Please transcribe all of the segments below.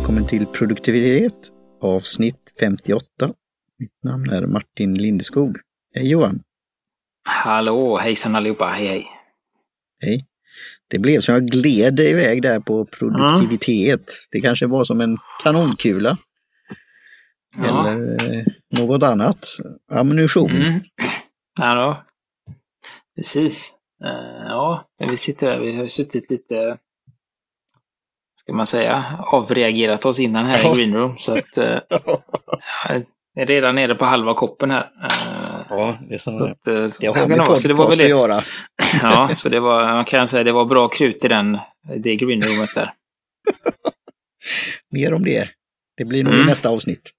välkommen till produktivitet avsnitt 58. Mitt namn är Martin Lindeskog. Hej Johan! Hallå, hejsan allihopa, hej hej! Hej! Det blev som jag gled iväg där på produktivitet. Mm. Det kanske var som en kanonkula. Ja. Eller eh, något annat. Ammunition. Mm. Ja, då. Precis. Uh, ja, vi sitter här, vi har suttit lite ska man säga, avreagerat oss innan här ja. i greenroom. Så att uh, jag är redan nere på halva koppen här. Uh, ja, det är så, så det har med podcast det var väl det. att göra. ja, så det var, man kan säga det var bra krut i den, det greenroomet där. Mer om det. Det blir nog mm. i nästa avsnitt.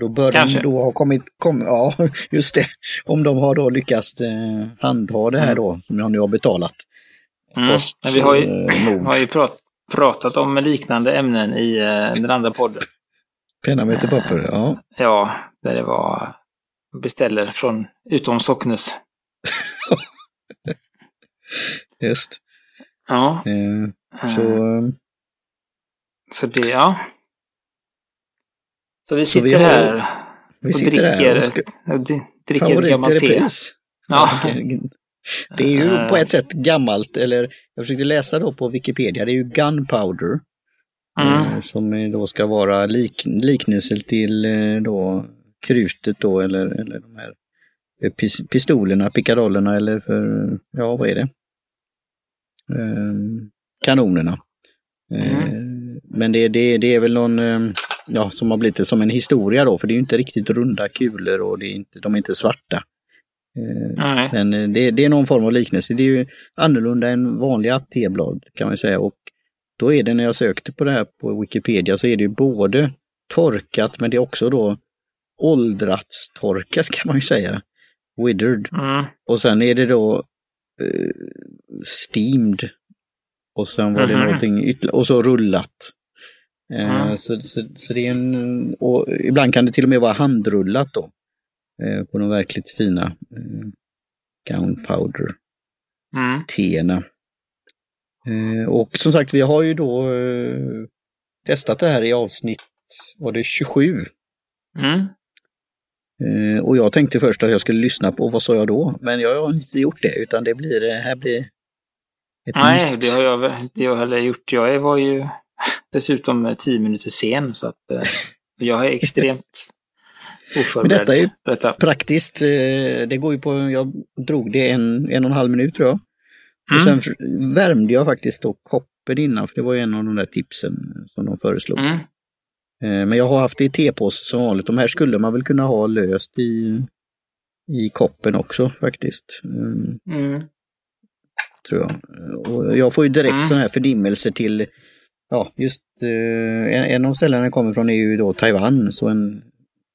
Då bör Kanske. de då ha kommit, kom, ja just det, om de har då lyckats eh, handha det här mm. då, som jag nu har betalat. Mm. Post, Men vi har ju, eh, har ju prat, pratat om liknande ämnen i eh, den andra podden. Penna med till papper, ja. Ja, där det var beställer från utom Socknes. Just. Ja. Eh, så... Eh, så det, ja. Så vi sitter så vi har, här vi och dricker, och ska, dricker gammalt te. Ja. Det är ju på ett sätt gammalt, eller jag försökte läsa då på Wikipedia, det är ju Gunpowder. Mm. Eh, som då ska vara lik, liknelse till eh, då krutet då eller, eller de här eh, pistolerna, pickadollerna eller för, ja vad är det? kanonerna. Mm. Men det, det, det är väl någon, ja som har blivit som en historia då, för det är inte riktigt runda kulor och det är inte, de är inte svarta. Nej. Men det, det, är någon form av liknelse. Det är ju annorlunda än vanliga teblad kan man säga. Och då är det när jag sökte på det här på Wikipedia så är det både torkat men det är också då åldrats torkat kan man ju säga. Withered. Mm. Och sen är det då uh, steamed. Och sen var det mm någonting ytterligare, och så rullat. Uh, mm. så, så, så, det är en, och ibland kan det till och med vara handrullat då. Uh, på de verkligt fina uh, gunpowder mm. Eh, och som sagt, vi har ju då eh, testat det här i avsnitt, var det 27? Mm. Eh, och jag tänkte först att jag skulle lyssna på, vad sa jag då? Men jag har inte gjort det, utan det blir, här blir ett Nej, nytt. det har jag inte jag heller gjort. Jag var ju dessutom tio minuter sen, så att jag är extremt oförberedd. Men detta är ju praktiskt. Det går ju på, jag drog det en, en och en halv minut tror jag. Mm. Och sen värmde jag faktiskt då koppen innan, för det var en av de där tipsen som de föreslog. Mm. Eh, men jag har haft det i tepåse som vanligt. De här skulle man väl kunna ha löst i, i koppen också faktiskt. Mm. mm. Tror jag. Och jag får ju direkt mm. sådana här fördimmelser till, ja just eh, en, en av ställena jag kommer från är ju då Taiwan, så en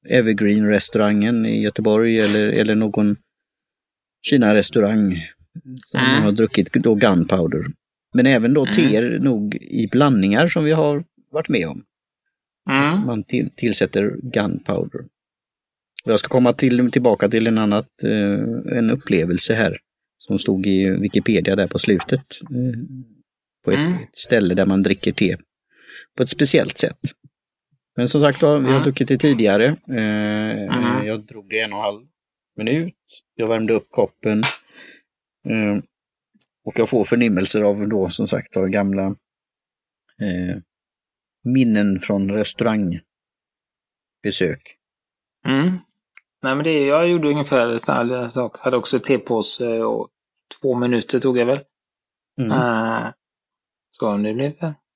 Evergreen-restaurangen i Göteborg eller, eller någon Kina-restaurang som mm. har druckit då gunpowder. Men även då mm. teer nog i blandningar som vi har varit med om. Mm. Man till, tillsätter gunpowder. Jag ska komma till, tillbaka till en annat, eh, en upplevelse här som stod i Wikipedia där på slutet. Eh, på ett, mm. ställe där man dricker te på ett speciellt sätt. Men som sagt, då, vi har mm. druckit det tidigare. Eh, mm. Jag drog det en och en halv minut. Jag värmde upp koppen Eh, och jag får förnimmelser av då som sagt av gamla eh, minnen från restaurangbesök. Mm. Nej men det, jag gjorde ungefär samma sak. Hade också tepåse och två minuter tog jag väl. Mm. Uh, så det blev,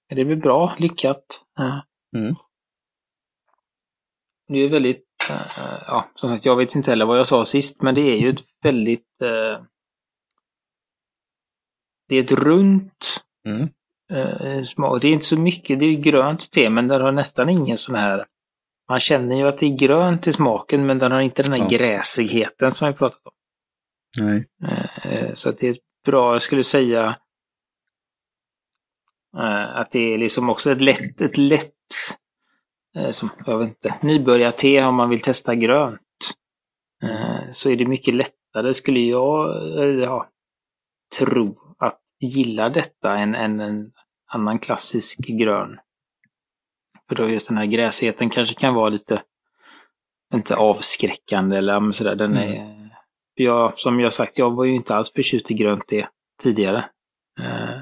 det blev bra, lyckat. Uh. Mm. Det är väldigt, uh, ja som sagt jag vet inte heller vad jag sa sist men det är ju ett väldigt uh, det är ett runt mm. eh, smak. Det är inte så mycket, det är grönt te men den har nästan ingen sån här man känner ju att det är grönt i smaken men den har inte den här ja. gräsigheten som vi pratat om. Nej. Så att det är bra, jag skulle säga att det är liksom också ett lätt, ett lätt som, jag vet inte, nybörjarte om man vill testa grönt. Eh, så är det mycket lättare skulle jag eh, ja, tro gillar detta än, än en annan klassisk grön. För då just den här gräsheten kanske kan vara lite, inte avskräckande eller sådär. Den mm. är, jag, som jag sagt, jag var ju inte alls förtjust i grönt te tidigare. Uh,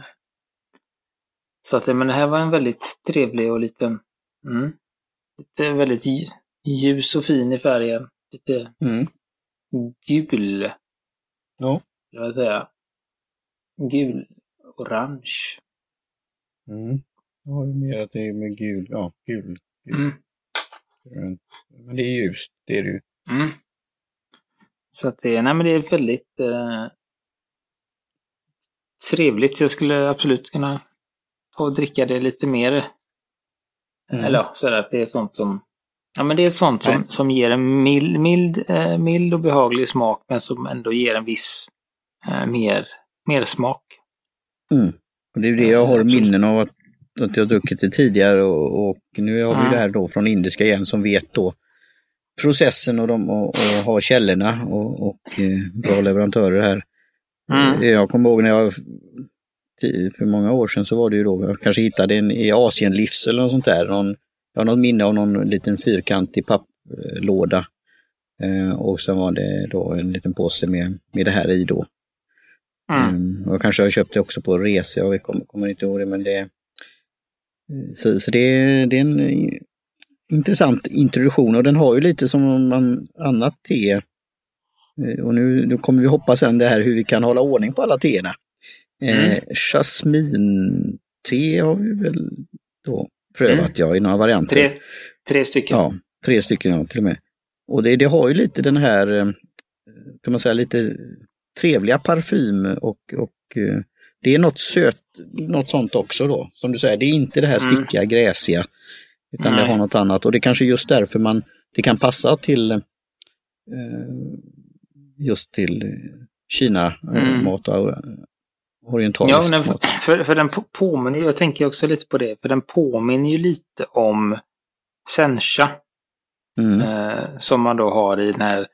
så att, men det här var en väldigt trevlig och liten, mm, lite väldigt ljus och fin i färgen. Lite mm. gul. Ja. Jag vill säga. Gul-orange. Mm. Jag har ju mer att det är med gul, ja, gul. gul. Mm. Men det är ljust, det är det ju. Mm. Så att det, nej men det är väldigt eh, trevligt. Jag skulle absolut kunna ta och dricka det lite mer. Mm. Eller så att det är sånt som Ja men det är sånt som, som ger en mild, mild, eh, mild och behaglig smak men som ändå ger en viss eh, mer, mer smak. Mm. Och det är det jag har eh, minnen av att, att jag druckit det tidigare och, och nu har vi mm. det här då från indiska igen som vet då processen och, de, och, och har källorna och, och eh, bra leverantörer här. Mm. Jag kommer ihåg när jag för många år sedan så var det ju då, jag kanske hittade en i Asienlivs eller något sånt där, någon, jag har något minne av någon liten fyrkantig papplåda. Eh, och sen var det då en liten påse med, med det här i då. Mm. Mm, och kanske jag köpte också på resa, jag kommer, kommer inte ihåg det men det så, så det, det är en intressant introduktion och den har ju lite som man annat te. Eh, och nu, nu kommer vi hoppas sen det här hur vi kan hålla ordning på alla teerna. Mm. Eh, Jasmin-te har vi väl då prövat mm. ja, i några varianter. Tre, tre stycken. Ja, tre stycken ja, till och med. Och det, det har ju lite den här, eh, kan man säga, lite trevliga parfym och, och eh, det är något sött, något sånt också då. Som du säger, det är inte det här mm. stickiga, mm. gräsiga. Utan Nej. det har något annat och det är kanske just därför man, det kan passa till eh, just till Kina-mat mm. och orientalisk ja, den, för, för den påminner, jag tänker också lite på det, för den påminner ju lite om Sencha. Mm. Eh, som man då har i den här,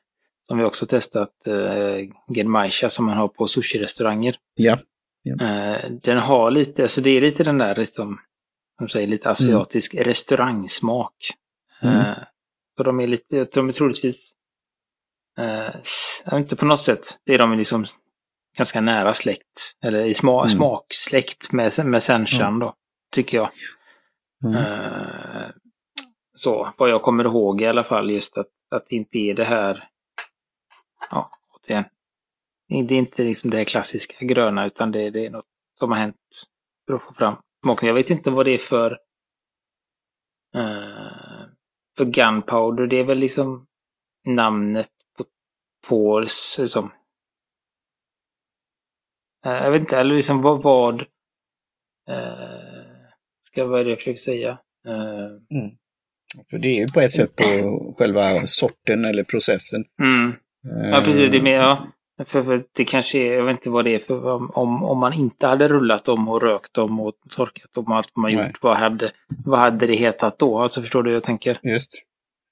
som vi också testat, eh, Genmaisha som man har på sushi-restauranger. Ja. ja. Eh, den har lite, alltså det är lite den där, liksom, som säger, lite asiatisk mm. restaurangsmak. Mm. Eh, så de är lite, de är troligtvis, eh, inte på något sätt, det är de liksom ganska nära släkt. Eller i sma, mm. smaksläkt med, med Senchan mm. då, tycker jag. Mm. Uh, så, vad jag kommer ihåg i alla fall, just att, att det inte är det här, ja, återigen, det är inte liksom det här klassiska gröna utan det, det är något som har hänt för att få fram smaken. Jag vet inte vad det är för uh, för gunpowder. Det är väl liksom namnet på, på som Eh, jag vet inte, eller liksom vad, vad eh, ska är det jag försöker säga? Eh, mm. För det är ju på ett sätt på själva sorten eller processen. Mm. Ja, precis. Det mer, ja. För, för, det kanske är, jag vet inte vad det är för om, om man inte hade rullat dem och rökt dem och torkat dem och allt man gjort, vad hade, vad hade det hetat då? Alltså förstår du hur jag tänker? Just.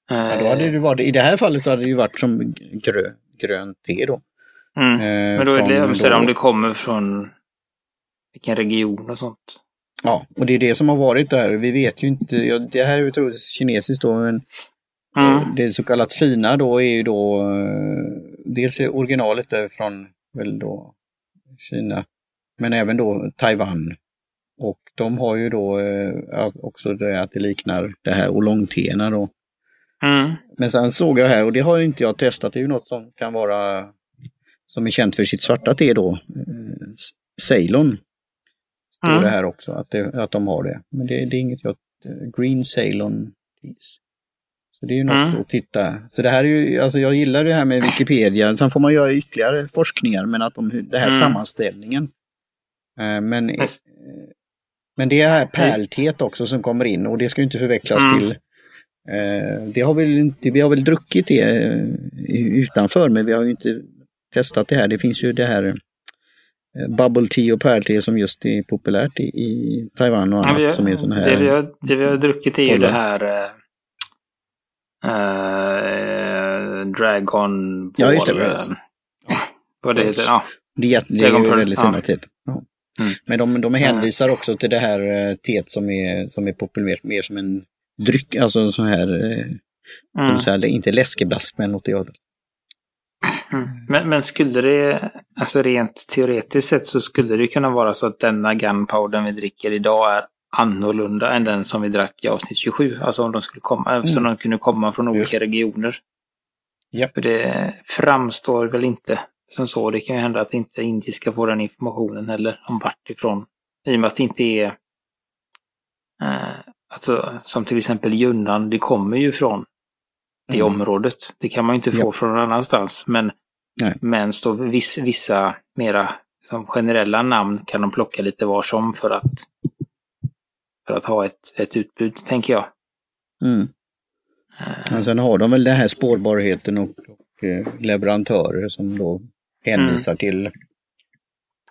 Ja, då hade det varit, I det här fallet så hade det ju varit som grö, grönt te då. Mm. Eh, Men då är det, då... om det kommer från vilken region och sånt. Ja, och det är det som har varit där. Vi vet ju inte, ja, det här är ju troligtvis kinesiskt då, men mm. det så kallat fina då är ju då, eh, dels är originalet där från väl då Kina, men även då Taiwan. Och de har ju då eh, också det att det liknar det här oolong-teerna då. Mm. Men sen såg jag här, och det har inte jag testat, det är ju något som kan vara som är känt för sitt svarta te då, eh, Ceylon. Står mm. det här också, att, det, att de har det. Men det, det är inget jag... Green Ceylon Så det är ju något mm. att titta. Så det här är ju, alltså jag gillar det här med Wikipedia. Sen får man göra ytterligare forskningar, men att de, det här mm. sammanställningen. Eh, men, mm. men det är här pärltet också som kommer in och det ska inte förväxlas mm. till det har väl inte, vi har väl druckit det utanför men vi har ju inte testat det här. Det finns ju det här eh, Bubble tea och pärlte som just är populärt i, i Taiwan och annat ja, har, som är sån här. Det vi har, det vi har druckit är ju det här äh, Dragon Ball. Ja, just det. Äh, vad det heter. Ja. Det, är, det är ju väldigt fina ja. Ja. Mm. Men de, de hänvisar också till det här teet som är, som är populärt mer som en dryck, alltså sån här, mm. så här inte läskeblask men åt det hållet. Men, men skulle det, alltså rent teoretiskt sett så skulle det kunna vara så att denna gunpowder vi dricker idag är annorlunda än den som vi drack i avsnitt 27. Alltså om de skulle komma, mm. eftersom de kunde komma från olika regioner. Yep. För det framstår väl inte som så. Det kan ju hända att inte indiska får den informationen heller om vart ifrån. I och med att det inte är eh, alltså, som till exempel Junnan, det kommer ju från det mm. området. Det kan man ju inte få ja. från någon annanstans. Men, men stå viss, vissa mera som generella namn kan de plocka lite var som för att, för att ha ett, ett utbud, tänker jag. Mm. Uh, sen har de väl den här spårbarheten och, och eh, leverantörer som då hänvisar mm. till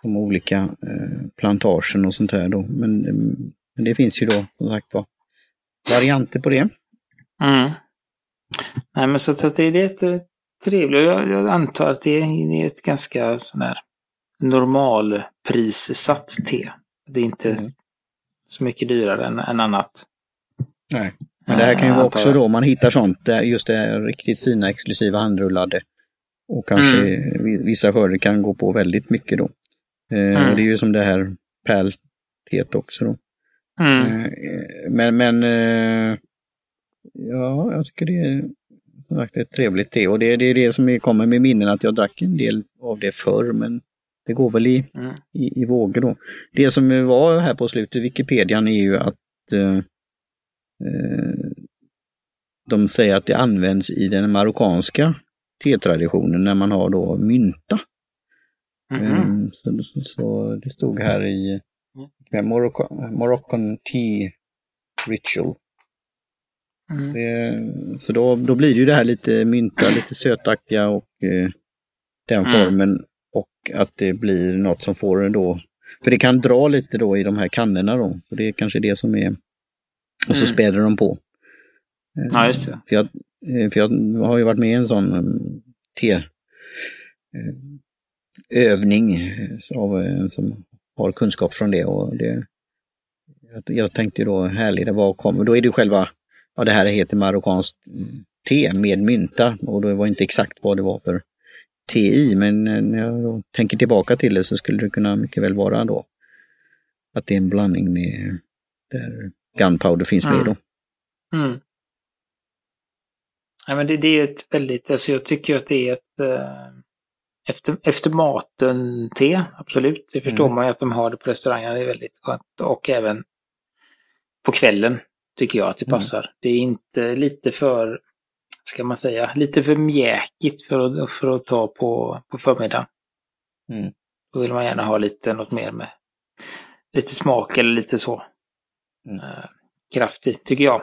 de olika eh, plantagen och sånt här då. Men, men det finns ju då som sagt var varianter på det. Mm. Nej men så att det är ett trevligt. Jag, jag antar att det är ett ganska sån här normalprissatt te. Det är inte mm. så mycket dyrare än, än annat. Nej, men det här kan ju vara också då man hittar sånt, just det riktigt fina exklusiva handrullade. Och kanske mm. vissa skörder kan gå på väldigt mycket då. Eh, mm. och det är ju som det här pärlteet också då. Mm. Eh, men, men eh, ja, jag tycker det är som sagt ett trevligt te och det, det är det som kommer med minnen att jag drack en del av det förr men det går väl i, mm. i, i vågor då. Det som var här på slutet, Wikipedian, är ju att eh, eh de säger att det används i den marockanska tetraditionen när man har då mynta. Mm -hmm. så, så, så, det stod här i mm. Moroccan Tea Ritual. Mm. Det, så då, då blir det ju det här lite mynta, lite sötaktiga och eh, den mm. formen. Och att det blir något som får då, för det kan dra lite då i de här kannorna då. Så det är kanske det som är, och så mm. späder de på. Ja, just det. För jag, eh, för jag har ju varit med i en sån mm, T-övning eh, av en som har kunskap från det. och det Jag tänkte då, härligt, vad kommer, då är det själva ja det här heter marockanskt te med mynta och det var inte exakt vad det var för te i men när jag tänker tillbaka till det så skulle det kunna mycket väl vara då att det är en blandning med där gunpowder finns med då. Mm. Ja, men det, det, är ett väldigt, alltså jag tycker att det är ett äh, efter, efter maten-te, absolut. Det förstår mm. man ju att de har det på restaurangerna, det är väldigt skönt. Och även på kvällen tycker jag att det mm. passar. Mm. Det är inte lite för, ska man säga, lite för mjäkigt för att, för att ta på, på förmiddagen. Mm. Då vill man gärna ha lite något mer med lite smak eller lite så. Mm. Uh, kraftigt, tycker jag.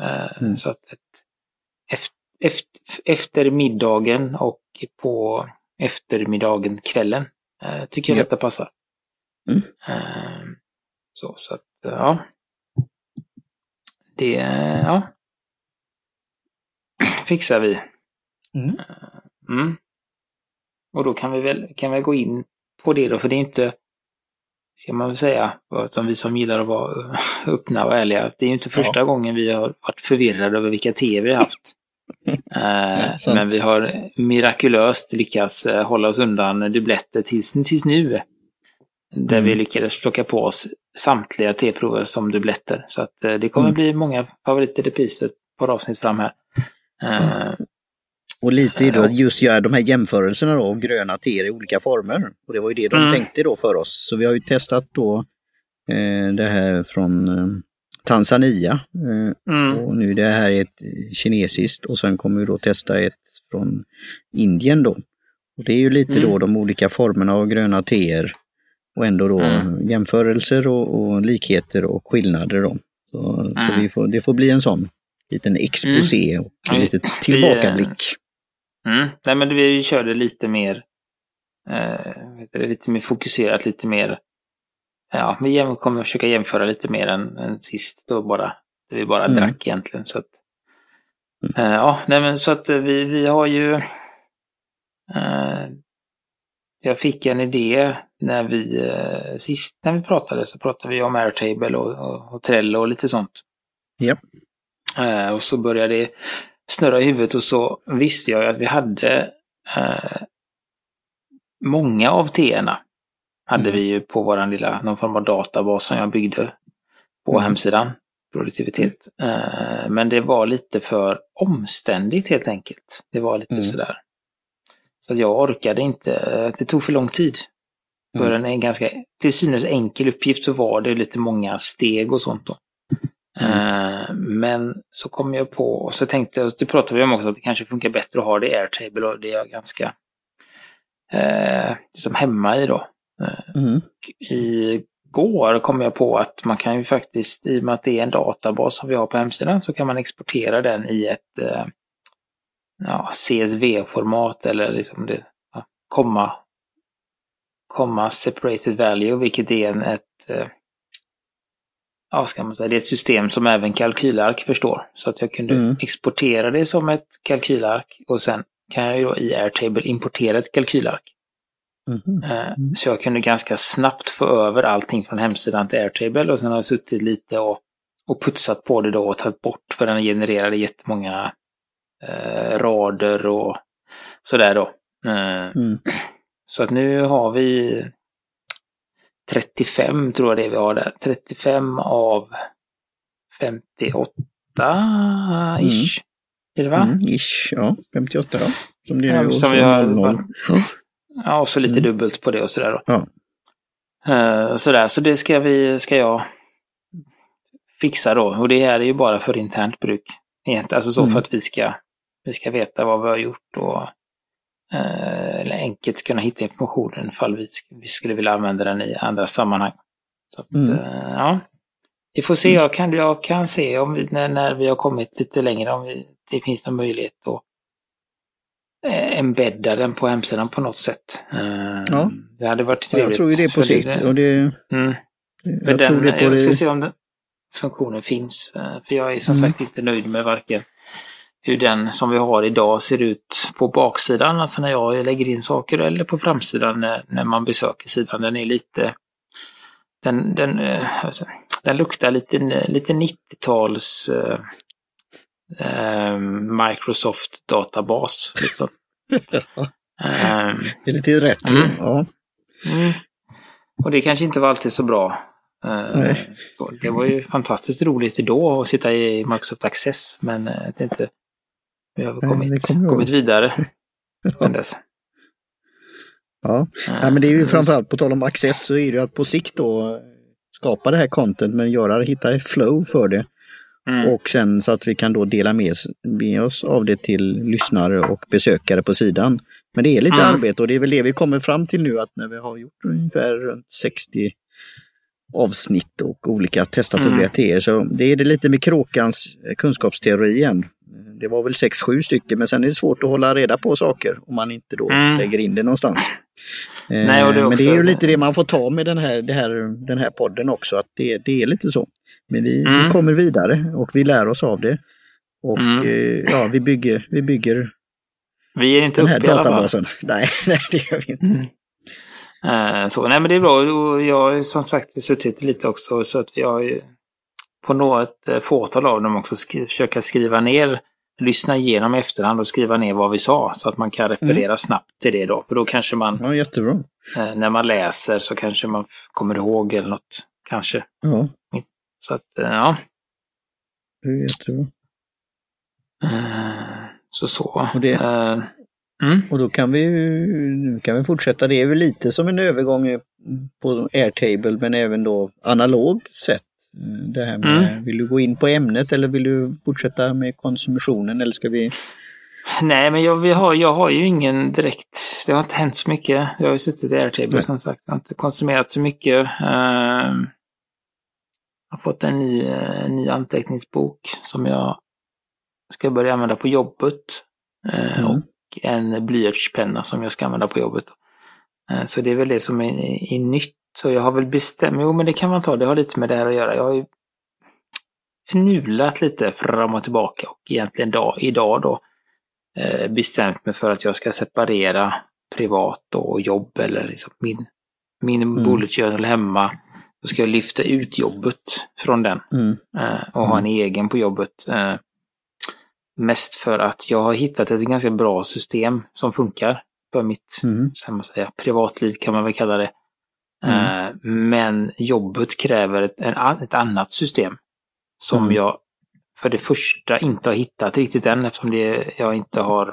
Uh, mm. Så att ett, efter, efter, middagen och på eftermiddagen, kvällen, uh, tycker jag ja. detta passar. Mm. så, så att, ja det, ja. Fixar vi. Mm. Mm. Och då kan vi väl, kan vi gå in på det då, för det är inte, ska man väl säga, utan vi som gillar att vara öppna och ärliga, det är ju inte första ja. gången vi har varit förvirrade över vilka te vi har haft. uh, men vi har mirakulöst lyckats uh, hålla oss undan dubbletter tills, tills nu. Där mm. vi lyckades plocka på oss samtliga teprover som dubbletter. Så att eh, det kommer mm. bli många favoriter repriser på avsnitt fram här. Mm. och lite i då just göra de här jämförelserna då av gröna teer i olika former. Och det var ju det de mm. tänkte då för oss. Så vi har ju testat då eh, det här från eh, Tanzania. Eh, mm. Och nu det här är ett kinesiskt och sen kommer vi då testa ett från Indien då. Och Det är ju lite då mm. de olika formerna av gröna teer och ändå då mm. jämförelser och, och, likheter och skillnader. Då. Så, mm. så vi får, det får bli en sån liten exposé mm. och mm. lite tillbakablick. Mm. Nej men vi körde lite mer, eh, lite mer fokuserat, lite mer, ja, vi kommer försöka jämföra lite mer än, än sist då bara, vi bara mm. drack egentligen. Så att, mm. eh, ja, nej men så att vi, vi har ju, eh, jag fick en idé när vi eh, sist när vi pratade så pratade vi om Airtable och, och, och Trello och lite sånt. Yep. Eh, och så började det snurra i huvudet och så visste jag att vi hade eh, många av TN hade mm. vi ju på våran lilla, någon form av databas som jag byggde på mm. hemsidan. Produktivitet. Eh, men det var lite för omständigt helt enkelt. Det var lite mm. sådär. Så jag orkade inte, det tog för lång tid. För mm. en ganska, till synes enkel uppgift så var det lite många steg och sånt då. Mm. Men så kom jag på, och så tänkte jag, det pratade vi om också, att det kanske funkar bättre att ha det i Airtable och det är jag ganska eh, liksom hemma i då. Eh, mm. Igår kom jag på att man kan ju faktiskt, i och med att det är en databas som vi har på hemsidan, så kan man exportera den i ett eh, ja, CSV-format eller liksom det, ja, komma, komma separated value, vilket är en, ett eh, ja, ska man säga, det är ett system som även kalkylark förstår. Så att jag kunde mm. exportera det som ett kalkylark och sen kan jag ju då i Airtable importera ett kalkylark. Mm. Mm. Så jag kunde ganska snabbt få över allting från hemsidan till Airtable och sen har jag suttit lite och, och putsat på det då och tagit bort för den genererade jättemånga eh, rader och sådär då. Eh, mm. Så att nu har vi 35 tror jag det vi har där. 35 av 58 ish. Mm. Är det va? Mm, ish, ja. 58 då. Som, det är ja, som vi har. Ja, och så lite mm. dubbelt på det och sådär då. Ja. Uh, sådär, så det ska vi, ska jag fixa då. Och det här är ju bara för internt bruk. Alltså så mm. för att vi ska, vi ska veta vad vi har gjort och uh, eller enkelt kunna hitta informationen ifall vi, vi skulle vilja använda den i andra sammanhang. Så att, mm. uh, ja. Vi får se, mm. jag kan, jag kan se om vi, när, när vi har kommit lite längre om vi, det finns någon möjlighet att Eh, embedda den på hemsidan på något sätt. Eh, ja. Det hade varit trevligt. Jag tror ju det på sikt. Och det, mm. jag, den, det jag ska se om den funktionen finns. Eh, för jag är som mm. sagt inte nöjd med varken hur den som vi har idag ser ut på baksidan, alltså när jag lägger in saker, eller på framsidan när, när man besöker sidan. Den är lite... Den, den, alltså, den luktar lite, lite 90-tals eh, Microsoft databas. Liksom. eh, det är lite rätt. Mm. Ja. Mm. Och det kanske inte var alltid så bra. Eh, det var ju fantastiskt roligt då att sitta i Microsoft Access, men eh, det är inte... Vi har kommit, Nej, kommit vidare ja. dess. Ja. ja, men det är ju framförallt på tal om Access så är det att på sikt då skapa det här content men göra, hitta ett flow för det. Mm. Och sen så att vi kan då dela med, med oss av det till lyssnare och besökare på sidan. Men det är lite mm. arbete och det är väl det vi kommer fram till nu att när vi har gjort ungefär 60 avsnitt och olika testat mm. olika teorier så det är det lite med kråkans kunskapsteori igen. Det var väl 6-7 stycken men sen är det svårt att hålla reda på saker om man inte då mm. lägger in det någonstans. Nej, det men det är ju lite det man får ta med den här, här, den här podden också, att det, det är lite så. Men vi, mm. vi kommer vidare och vi lär oss av det. Och mm. eh, ja, vi bygger, vi bygger vi är inte den här uppe databasen. Nej, nej, det gör vi inte. Uh, så, nej men det är bra. Och jag har som sagt suttit lite också så att vi har på något eh, fåtal av dem också skri försöka skriva ner, lyssna igenom i efterhand och skriva ner vad vi sa så att man kan referera mm. snabbt till det då. För då kanske man... Ja, jättebra. Uh, när man läser så kanske man kommer ihåg eller något. Kanske. Ja. Så att, eh, ja. Det är jättebra. Eh, så så. Och, det, uh, mm. och då kan vi, kan vi fortsätta. Det är väl lite som en övergång på Airtable men även då analog sätt. Det här med, mm. vill du gå in på ämnet eller vill du fortsätta med konsumtionen eller ska vi Nej, men jag, vi har, jag har ju ingen direkt, det har inte hänt så mycket. Jag har ju suttit i Airtable Nej. som sagt, jag har inte konsumerat så mycket. Uh, har fått en ny, en ny anteckningsbok som jag ska börja använda på jobbet. Eh, mm. Och en blyertspenna som jag ska använda på jobbet. Eh, så det är väl det som är, är nytt. Så jag har väl bestämt, jo men det kan man ta, det har lite med det här att göra. Jag har ju fnulat lite fram och tillbaka och egentligen dag, idag då eh, bestämt mig för att jag ska separera privat och jobb eller liksom min, min mm. bullet journal hemma då ska jag lyfta ut jobbet från den mm. Eh, och ha en egen på jobbet. Eh, Mest för att jag har hittat ett ganska bra system som funkar för mitt Mm. säga, privatliv kan man väl kalla det. Mm. Eh, Men jobbet kräver ett, ett annat system. Som Mm. jag för det första inte har hittat riktigt än eftersom det, jag inte har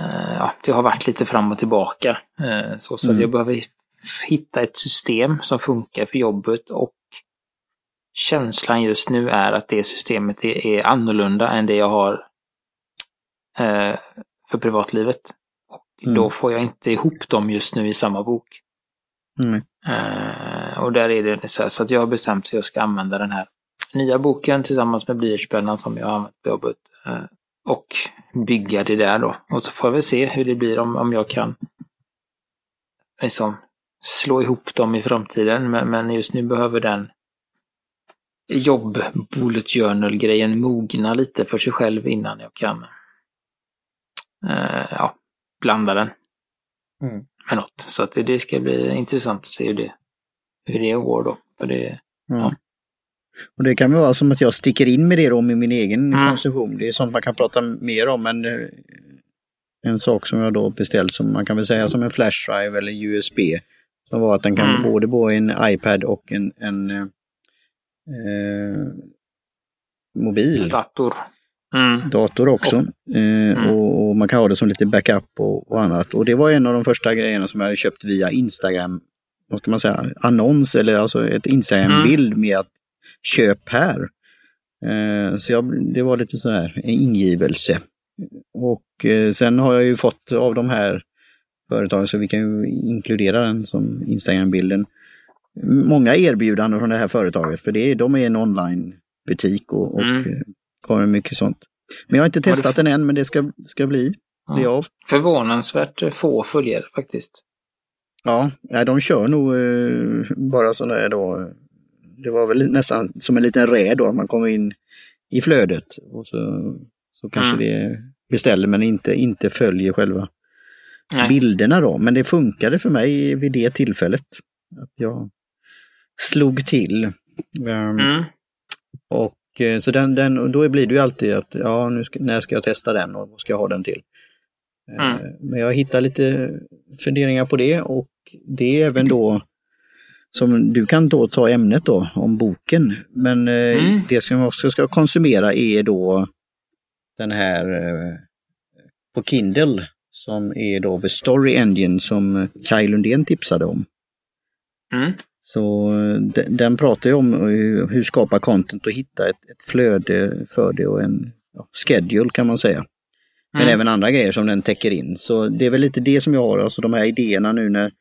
eh, Ja, det har varit lite fram och tillbaka. Eh, Så, så Mm. jag behöver hitta ett system som funkar för jobbet och känslan just nu är att det systemet är, är annorlunda än det jag har för privatlivet. Och Mm. Då får jag inte ihop dem just nu i samma bok. Mm. Eh, och där är det så här, så att jag har bestämt att jag ska använda den här nya boken tillsammans med blyertspennan som jag har använt på jobbet. Eh, och bygga det där då. Och så får jag väl se hur det blir om, om jag kan liksom slå ihop dem i framtiden. Men, men just nu behöver den jobb bullet journal grejen mogna lite för sig själv innan jag kan eh, ja, blanda den Mm. Med något. Så att det, det ska bli intressant att se hur det, hur det går då. För det, Ja. Och det kan väl vara som att jag sticker in med det då med min egen Mm. konsumtion. Det är sånt man kan prata mer om men eh, en sak som jag då beställt som man kan väl säga som en flash drive eller USB. Som var att den kan Mm. både på en iPad och en, en eh, eh, mobil dator. Mm. dator också. Eh, och, och man kan ha det som lite backup och, och annat. Och det var en av de första grejerna som jag hade köpt via Instagram. Vad ska man säga? Annons eller alltså ett Instagram-bild med att köp här. Eh, så jag, det var lite så här en ingivelse. Och eh, sen har jag ju fått av de här företagen, så vi kan ju inkludera den som Instagram-bilden, många erbjudanden från det här företaget. För det är, de är en online-butik och, och Mm. Eh, kommer mycket sånt. Men jag har inte testat den än, men det ska, ska bli Ja. av. Förvånansvärt få följare faktiskt. Ja, nej, de kör nog eh, bara sådana här då. Det var väl nästan som en liten räd då, man kommer in i flödet och så, så kanske Mm. det beställer men inte, inte följer själva Nej. bilderna då. Men det funkade för mig vid det tillfället. Att jag slog till. Ehm, Mm. Och eh, så den, den, och då blir det ju alltid att ja, nu ska, när ska jag testa den och vad ska jag ha den till? Eh, Mm. Men jag hittar lite funderingar på det och det är även då som du kan då ta ämnet då om boken. Men eh, Mm. det som jag också ska konsumera är då den här på Kindle som är då The Story Engine som Kaj Lundén tipsade om. Mm. Så eh, den, den pratar ju om hur, hur skapa content och hitta ett, ett flöde för det och en ja, schedule kan man säga. Men Mm. även andra grejer som den täcker in. Så det är väl lite det som jag har, alltså de här idéerna nu när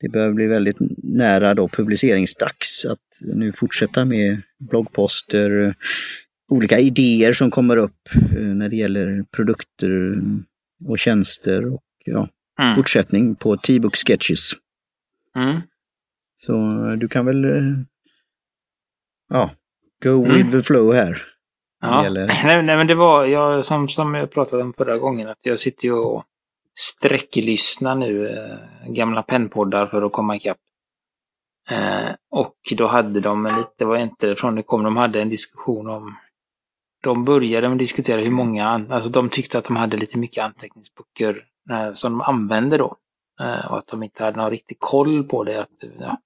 det börjar bli väldigt nära då publiceringsdags. Att nu fortsätta med bloggposter, eh, olika idéer som kommer upp eh, när det gäller produkter och tjänster och ja, Mm. fortsättning på T-book sketches. Mm. Så eh, du kan väl eh, ja, go Mm. with the flow här. Ja. Nej, nej, men det var jag, som, som jag pratade om förra gången, att jag sitter ju och sträcklyssnar nu eh, gamla pennpoddar för att komma ikapp. Eh, och då hade de en lite, var inte från det kom, de hade en diskussion om de började med att diskutera hur många, alltså de tyckte att de hade lite mycket anteckningsböcker eh, som de använde då. Eh, och att de inte hade någon riktig koll på det. Att, ja,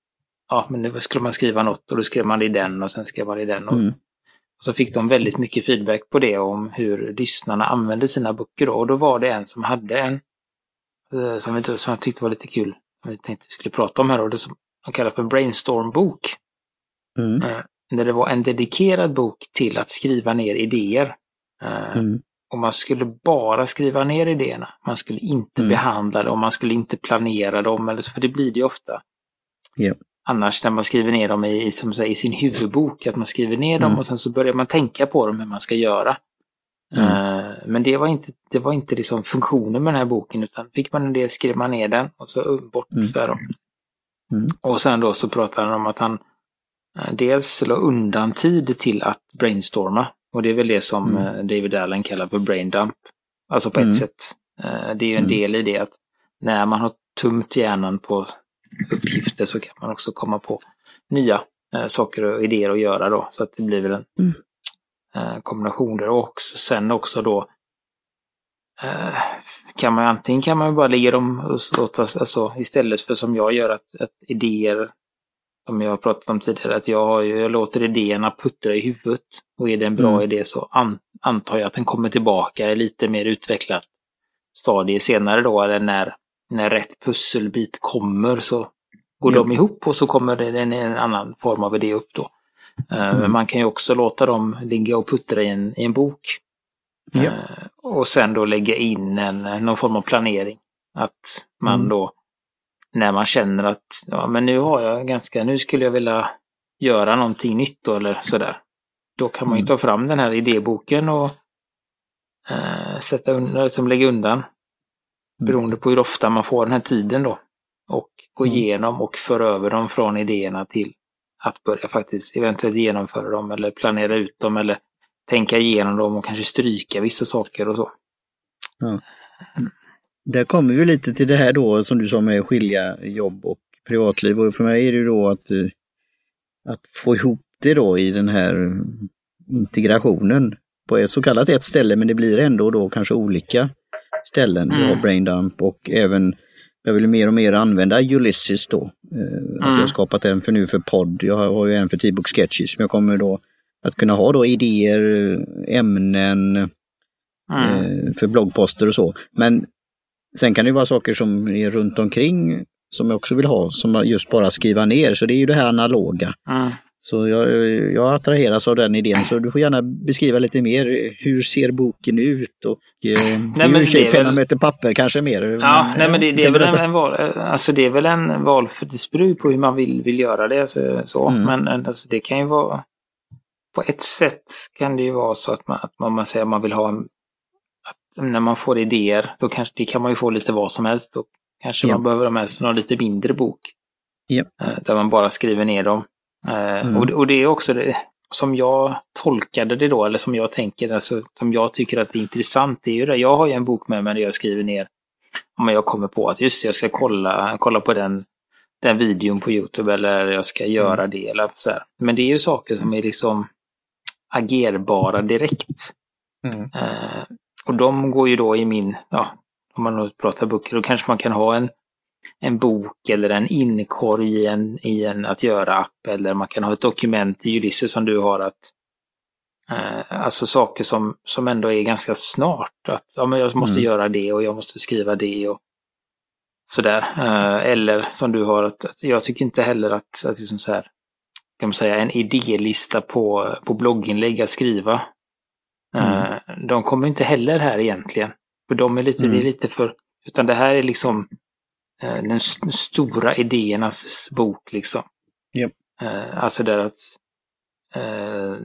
ja, men nu skulle man skriva något och då skrev man det i den och sen skrev man det i den. Och, Mm. och så fick de väldigt mycket feedback på det om hur lyssnarna använde sina böcker då. Och då var det en som hade en eh, som, vi, som jag tyckte var lite kul. Som vi tänkte vi skulle prata om här då. Det som de kallar för brainstorm-bok. Mm. Eh, Där det var en dedikerad bok till att skriva ner idéer. Eh, Mm. Och man skulle bara skriva ner idéerna. Man skulle inte Mm. behandla dem, man skulle inte planera dem. Eller så, för det blir det ju ofta. Ja. Annars när man skriver ner dem i, som säger, i sin huvudbok, att man skriver ner dem Mm. och sen så börjar man tänka på dem hur man ska göra. Mm. Eh, Men det var inte, det var inte liksom funktionen med den här boken utan fick man en idé skrev man ner den och så uh, bort Mm. så här. Mm. Och sen då så pratade han om att han eh, dels la undan tid till att brainstorma. Och det är väl det som Mm. eh, David Allen kallar för brain dump. Alltså på Mm. ett sätt. Eh, Det är ju en Mm. del i det att när man har tömt hjärnan på uppgifter så kan man också komma på nya eh, saker och idéer att göra då. Så att det blir väl en Mm. kombinationer och också, sen också då kan man antingen kan man bara lägga dem och låta, alltså istället för som jag gör att, att idéer som jag har pratat om tidigare, att jag, jag låter idéerna puttra i huvudet. Och är det en bra mm. idé så an, antar jag att den kommer tillbaka i lite mer utvecklat stadie senare då, eller när, när rätt pusselbit kommer så går mm. de ihop och så kommer det en, en annan form av idé upp då. Eh, mm. Men man kan ju också låta dem ligga och puttra i en, i en bok. Ja. Uh, och sen då lägga in en, någon form av planering. Att man mm. då när man känner att ja, men nu har jag ganska, nu skulle jag vilja göra någonting nytt då, eller sådär. Då kan man ju mm. ta fram den här idéboken och eh, sätta undan, liksom lägga undan. Mm. Beroende på hur ofta man får den här tiden då. Och gå mm. igenom och föra över dem från idéerna till att börja faktiskt eventuellt genomföra dem eller planera ut dem eller tänka igenom dem och kanske stryka vissa saker och så. Ja. Där kommer vi lite till det här då som du sa med skilja jobb och privatliv och för mig är det då att, eh, att få ihop det då i den här integrationen på ett så kallat ett ställe men det blir ändå då kanske olika ställen. Mm. Vi har. Braindump och även jag vill mer och mer använda Ulysses då. Eh, mm. Jag har skapat en för nu för podd. Jag har ju en för T-book Sketches men jag kommer då att kunna ha då idéer, ämnen mm. eh, för bloggposter och så. Men Sen kan det vara saker som är runt omkring som jag också vill ha, som just bara skriva ner. Så det är ju det här analoga. Mm. Så jag, jag attraheras av den idén, så du får gärna beskriva lite mer. Hur ser boken ut? Och, eh, nej, det är penna väl... möter papper kanske mer. Ja, men, nej, men det, det är väl en, en, val, alltså det är väl en val för det beror på hur man vill, vill göra det. Alltså, så. Mm. Men alltså, det kan ju vara på ett sätt kan det ju vara så att man, att man, man säger att man vill ha en när man får idéer, då kanske, det kan man ju få lite vad som helst. Då kanske ja. man behöver ha med sig någon lite mindre bok. Ja. Eh, där man bara skriver ner dem. Eh, mm. Och, och, det är också det som jag tolkade det då, eller som jag tänker, alltså, som jag tycker att det är intressant, det är ju det. Jag har ju en bok med mig där jag skriver ner om jag kommer på att just jag ska kolla, kolla på den, den videon på Youtube eller jag ska göra mm. det eller så här. Men det är ju saker som är liksom agerbara direkt. Mm. Uh, och de går ju då i min, ja, om man nu pratar böcker, då kanske man kan ha en, en bok eller en inkorg i en, i en att göra-app eller man kan ha ett dokument i Ulysses som du har att eh, Alltså saker som, som ändå är ganska snart. Att ja, men jag måste mm. göra det och jag måste skriva det och sådär. Eh, eller som du har, att, att, jag tycker inte heller att, att liksom så här, kan man säga, en idélista på, på blogginlägg att skriva. Mm. Eh, de kommer inte heller här egentligen. För de är lite, mm. är mm. lite för, utan det här är liksom eh, den stora idéernas bok liksom. Yep. Eh, alltså där att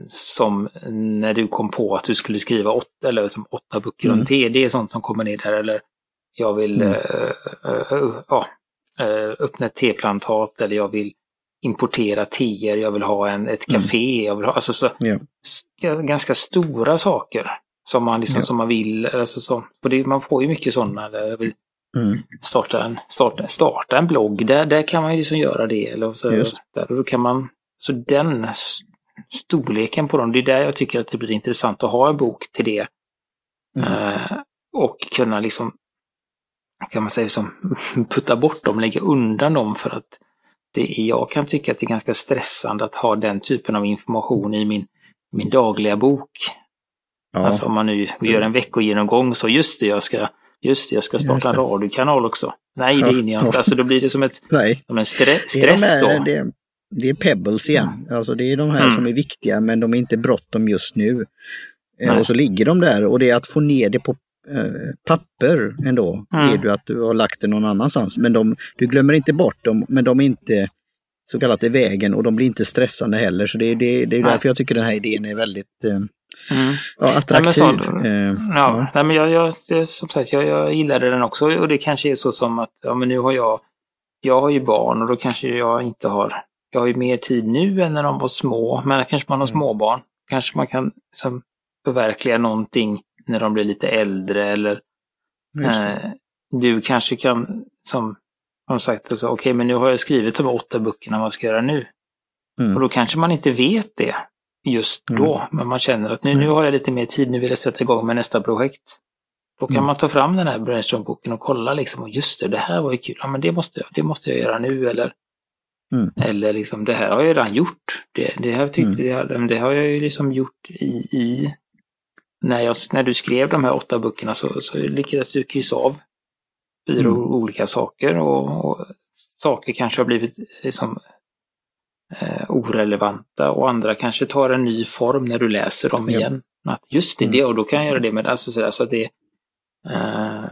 som när du kom på att du skulle skriva åtta, eller som åtta böcker mm. om te, det är sånt som kommer ner där. Eller jag vill mm. ja, öppna ett teplantat eller jag vill importera teer, jag vill ha en, ett café, mm. jag vill ha, alltså så, ja. ganska stora saker som man, liksom, ja. som man vill. Alltså så, och det, man får ju mycket sådana. Jag vill mm. starta, en, starta, starta en blogg, där, där kan man ju liksom göra det. Eller så, där, och då kan man, så den storleken på dem, det är där jag tycker att det blir intressant att ha en bok till det. Mm. Uh, och kunna liksom, kan man säga, som putta bort dem, lägga undan dem för att det, jag kan tycka att det är ganska stressande att ha den typen av information i min, min dagliga bok. Ja. Alltså om man nu gör en veckogenomgång så just det, jag ska, just det, jag ska starta en radiokanal också. Nej, det hinner jag inte. Alltså då blir det som, ett, Nej. som en stre, stress det är de här, då. Det, det är pebbles igen. Mm. Alltså det är de här mm. som är viktiga men de är inte bråttom just nu. Eh, Nej. Och så ligger de där och det är att få ner det på papper ändå, mm. är du att du har lagt det någon annanstans. Men de, du glömmer inte bort dem, men de är inte så kallat i vägen och de blir inte stressande heller. Så det, det, det är därför jag tycker den här idén är väldigt eh, mm. ja, attraktiv. Nej, så, eh, ja, ja. Nej, men jag, jag, som sagt, jag, jag gillade den också och det kanske är så som att ja, men nu har jag, jag har ju barn och då kanske jag inte har, jag har ju mer tid nu än när de var små, men kanske man har mm. småbarn. Kanske man kan liksom, förverkliga någonting när de blir lite äldre eller eh, du kanske kan, som har sagt, alltså, okej okay, men nu har jag skrivit de åtta böckerna, vad ska jag göra nu? Mm. Och då kanske man inte vet det. just då. Mm. Men man känner att nu, nu har jag lite mer tid, nu vill jag sätta igång med nästa projekt. Då kan mm. man ta fram den här brainstormboken och kolla liksom, och just det, det här var ju kul, ja men det måste jag, det måste jag göra nu eller mm. Eller liksom, det här har jag redan gjort. Det, det, här tyckte mm. jag, det har jag ju liksom gjort i, i när, jag, när du skrev de här åtta böckerna så, så lyckades du kryssa av fyra mm. olika saker och, och, saker kanske har blivit liksom, eh, orelevanta och andra kanske tar en ny form när du läser dem ja. igen. Att just det, mm. det, och då kan jag göra det med alltså, så, så det. Eh,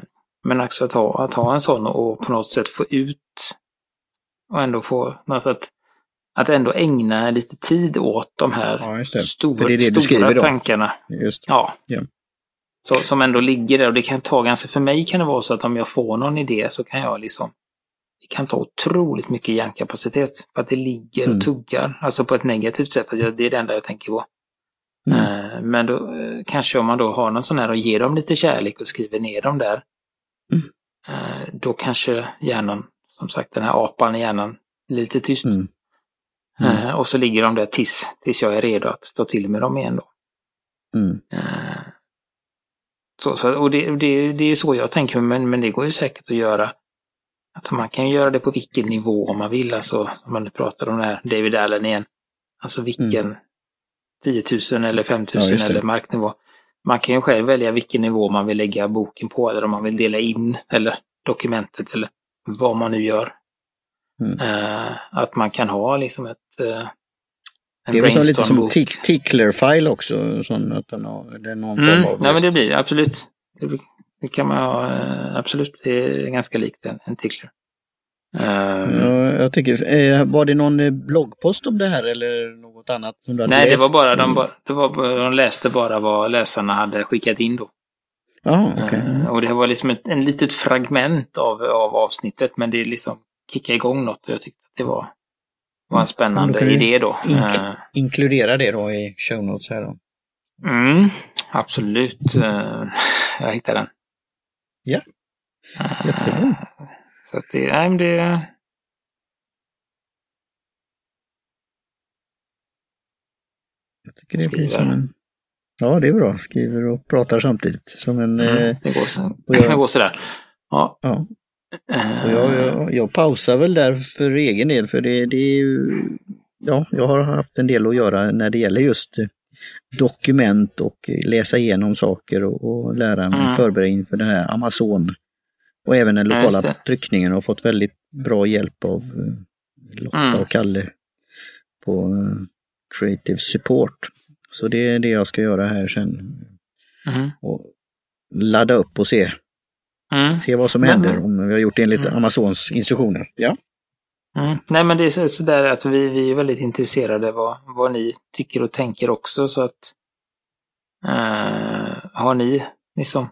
men också att ha, att ha en sån och på något sätt få ut och ändå få, alltså att, att ändå ägna lite tid åt de här ja, stor, det det stora tankarna. Just. Ja. ja. Så, som ändå ligger där och det kan ta ganska, för mig kan det vara så att om jag får någon idé så kan jag liksom det kan ta otroligt mycket hjärnkapacitet för att det ligger och mm. tuggar, alltså på ett negativt sätt. Att jag, det är det enda jag tänker på. Mm. Uh, men då uh, kanske om man då har någon sån här och ger dem lite kärlek och skriver ner dem där. Mm. Uh, då kanske hjärnan, som sagt den här apan i hjärnan, blir lite tyst. Mm. Mm. och så ligger de där tills, tills jag är redo att ta till mig dem igen då. Mm. Så, så, och det, det, det är så jag tänker, men, men det går ju säkert att göra. Alltså man kan göra det på vilken nivå om man vill, alltså om man pratar om det här David Allen igen. Alltså vilken mm. 10 000 eller 5 000 ja, eller marknivå. Man kan ju själv välja vilken nivå man vill lägga boken på eller om man vill dela in eller dokumentet eller vad man nu gör. Mm. Uh, att man kan ha liksom ett uh, det är väl lite som tickler-file också? Sån att den har, det är någon mm, form av ja, men det blir absolut. Det, det, kan man ha, eh, absolut. Det är ganska likt en, en tickler. Um, ja, jag tycker, eh, var det någon eh, bloggpost om det här eller något annat? Som du hade nej, läst? det var bara, de, det var, de läste bara vad läsarna hade skickat in då. Aha, okay. uh, och det var liksom ett en litet fragment av, av avsnittet, men det liksom kickade igång något och jag tyckte att det var var en spännande då idé då. In uh, inkludera det då i show notes här då. Mm, absolut. Uh, jag hittade den. Ja, jättebra. Uh, så att det, nej, det... Jag tycker det blir som en... Ja, det är bra. Skriver och pratar samtidigt. Som en... Mm, det går, så... jag... det går sådär. Ja. ja. Jag, jag, jag, pausar väl där för egen del för det, det är ju, ja, jag har haft en del att göra när det gäller just dokument och läsa igenom saker och, och lära mig mm. förbereda inför den här Amazon. Och även den lokala ja, tryckningen och fått väldigt bra hjälp av eh, Lotta mm. och Kalle på uh, Creative Support. Så det är det jag ska göra här sen. Mm. Och ladda upp och se Mm. Se vad som händer men, om vi har gjort enligt mm. Amazons instruktioner. Ja. Mm. Nej men det är sådär, alltså vi, vi är väldigt intresserade vad, vad ni tycker och tänker också så att uh, har ni liksom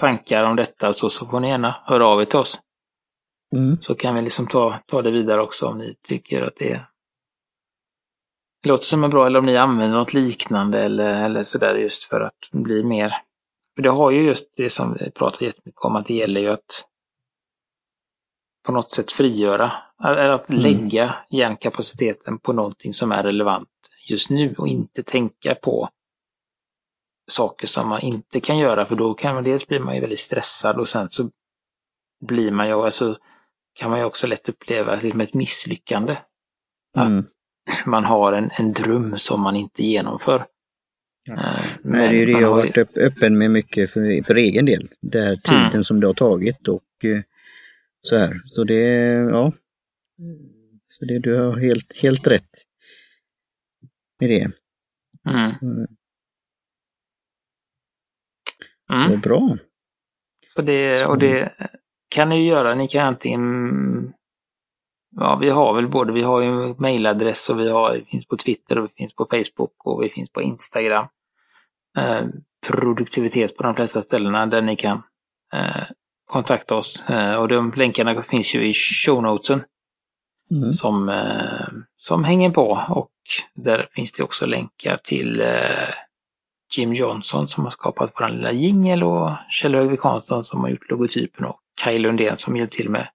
tankar om detta så, så får ni gärna höra av er till oss. Mm. Så kan vi liksom ta, ta det vidare också om ni tycker att det låter som en bra eller om ni använder något liknande eller, eller sådär just för att bli mer för det har ju just det som vi pratar jättemycket om, att det gäller ju att på något sätt frigöra, eller att mm. lägga hjärnkapaciteten på någonting som är relevant just nu och inte tänka på saker som man inte kan göra för då kan man dels blir man ju väldigt stressad och sen så blir man ju, alltså kan man ju också lätt uppleva det ett misslyckande. Mm. Att man har en, en dröm som man inte genomför. Ja. Men det är ju det jag har varit öppen med mycket för, för egen del. Den här tiden mm. som det har tagit och eh, så här. Så det, ja. Så det, du har helt, helt rätt med det. Mm. Så, mm. Så bra. Och det, och det kan ni göra. Ni kan antingen Ja, vi har väl både, vi har ju mailadress och vi, har, vi finns på Twitter och vi finns på Facebook och vi finns på Instagram. Eh, produktivitet på de flesta ställena där ni kan eh, kontakta oss. Eh, och de länkarna finns ju i shownotesen. Mm. Som, eh, som hänger på och där finns det också länkar till eh, Jim Johnson som har skapat vår lilla jingel och Kjell Högvik Hansson som har gjort logotypen och Kaj Lundén som hjälpt till med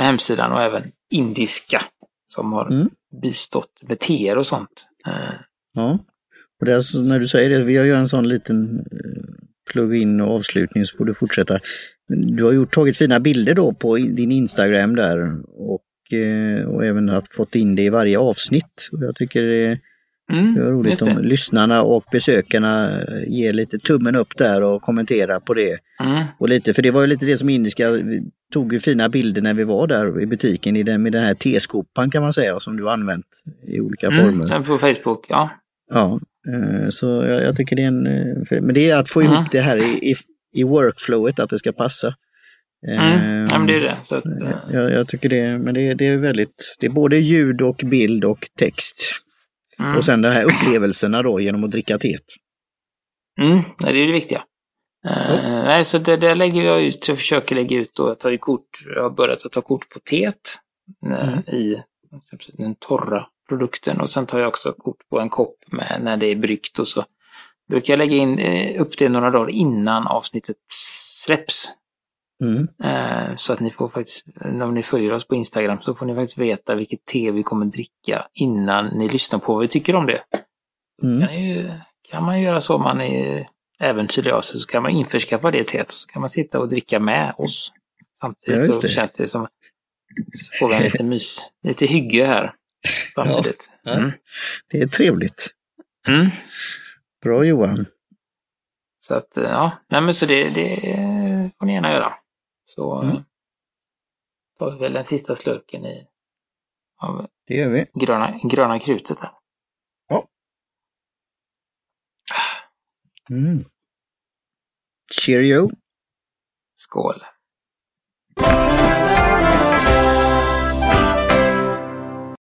med hemsidan och även indiska som har mm. bistått med teer och sånt. Eh, Ja. Och det är alltså, när du säger det, vi gör en sån liten eh, plug-in och avslutning så får du fortsätta. Du har gjort, tagit fina bilder då på din Instagram där och, eh, och även haft fått in det i varje avsnitt. Och jag tycker det Mm, det var roligt om lyssnarna och besökarna ger lite tummen upp där och kommenterar på det. Mm. Och lite, för det var ju lite det som Indiska tog ju fina bilder när vi var där i butiken i den, med den här teskopan kan man säga som du har använt i olika mm, former. På Facebook, ja. Ja, eh, så jag, jag tycker det är en, eh, men det är att få ihop mm. det här i, i, i workflowet, att det ska passa. Mm. Ja, men det är det. Att, jag, jag, tycker det, men det, det är väldigt, det är både ljud och bild och text. Mm. Och sen de här upplevelserna då genom att dricka teet. Mm, det är det viktiga. Uh, nej, så det, det lägger jag ut. Jag försöker lägga ut och jag tar kort. Jag har börjat att ta kort på teet uh, mm. i den torra produkten och sen tar jag också kort på en kopp med när det är bryggt och så brukar jag lägga in uh, upp det några dagar innan avsnittet släpps. Mm. Eh, så att ni får faktiskt, om ni följer oss på Instagram så får ni faktiskt veta vilket te vi kommer dricka innan ni lyssnar på vad vi tycker om det. Mm. Kan, ju, kan man göra så om man är äventyrlig av sig så kan man införskaffa det teet och så kan man sitta och dricka med oss. Samtidigt ja, så känns det som så får vi en lite mys, lite hygge här samtidigt. Ja, mm. Det är trevligt. Mm. Bra Johan. Så att ja, nej men så det, det får ni gärna göra. Så mm. tar vi väl den sista slurken i av det gör vi. Gröna, gröna krutet här. Ja. Mm. Cheerio! Skål!